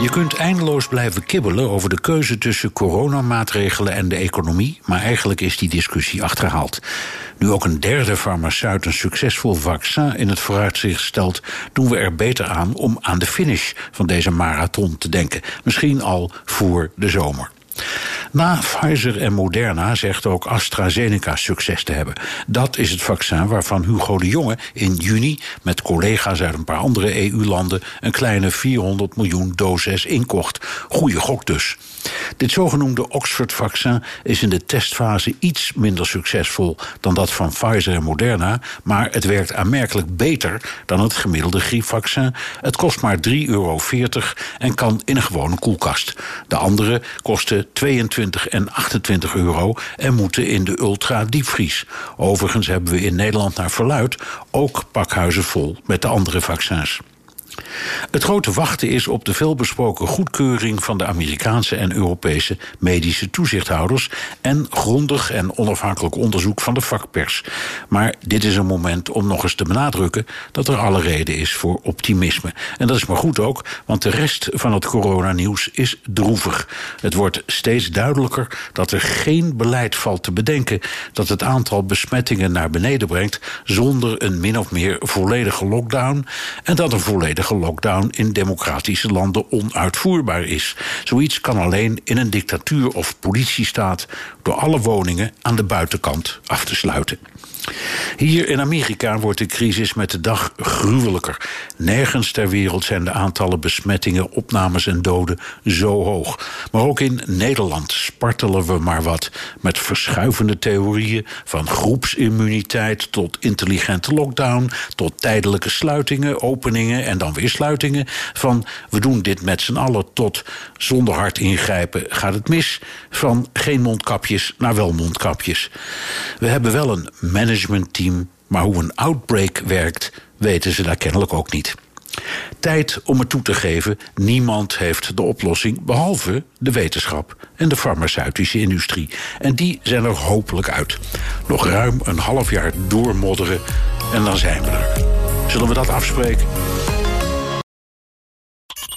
Je kunt eindeloos blijven kibbelen over de keuze tussen coronamaatregelen en de economie, maar eigenlijk is die discussie achterhaald. Nu ook een derde farmaceut een succesvol vaccin in het vooruitzicht stelt, doen we er beter aan om aan de finish van deze marathon te denken. Misschien al voor de zomer. Na Pfizer en Moderna zegt ook AstraZeneca succes te hebben. Dat is het vaccin waarvan Hugo de Jonge in juni met collega's uit een paar andere EU-landen een kleine 400 miljoen doses inkocht. Goeie gok dus. Dit zogenoemde Oxford-vaccin is in de testfase iets minder succesvol dan dat van Pfizer en Moderna, maar het werkt aanmerkelijk beter dan het gemiddelde griepvaccin. Het kost maar 3,40 euro en kan in een gewone koelkast. De andere kosten 22 en 28 euro en moeten in de ultra diepvries. Overigens hebben we in Nederland naar verluid ook pakhuizen vol met de andere vaccins. Het grote wachten is op de veelbesproken goedkeuring van de Amerikaanse en Europese medische toezichthouders en grondig en onafhankelijk onderzoek van de vakpers. Maar dit is een moment om nog eens te benadrukken dat er alle reden is voor optimisme. En dat is maar goed ook, want de rest van het coronanieuws is droevig. Het wordt steeds duidelijker dat er geen beleid valt te bedenken dat het aantal besmettingen naar beneden brengt zonder een min of meer volledige lockdown en dat een volledige in democratische landen onuitvoerbaar is. Zoiets kan alleen in een dictatuur of politiestaat door alle woningen aan de buitenkant af te sluiten. Hier in Amerika wordt de crisis met de dag gruwelijker. Nergens ter wereld zijn de aantallen besmettingen, opnames en doden zo hoog. Maar ook in Nederland spartelen we maar wat met verschuivende theorieën van groepsimmuniteit tot intelligente lockdown, tot tijdelijke sluitingen, openingen en dan weer sluitingen. Van we doen dit met z'n allen tot zonder hard ingrijpen gaat het mis. Van geen mondkapjes naar wel mondkapjes. We hebben wel een management maar hoe een outbreak werkt, weten ze daar kennelijk ook niet. Tijd om het toe te geven: niemand heeft de oplossing behalve de wetenschap en de farmaceutische industrie. En die zijn er hopelijk uit. Nog ruim een half jaar doormodderen en dan zijn we er. Zullen we dat afspreken?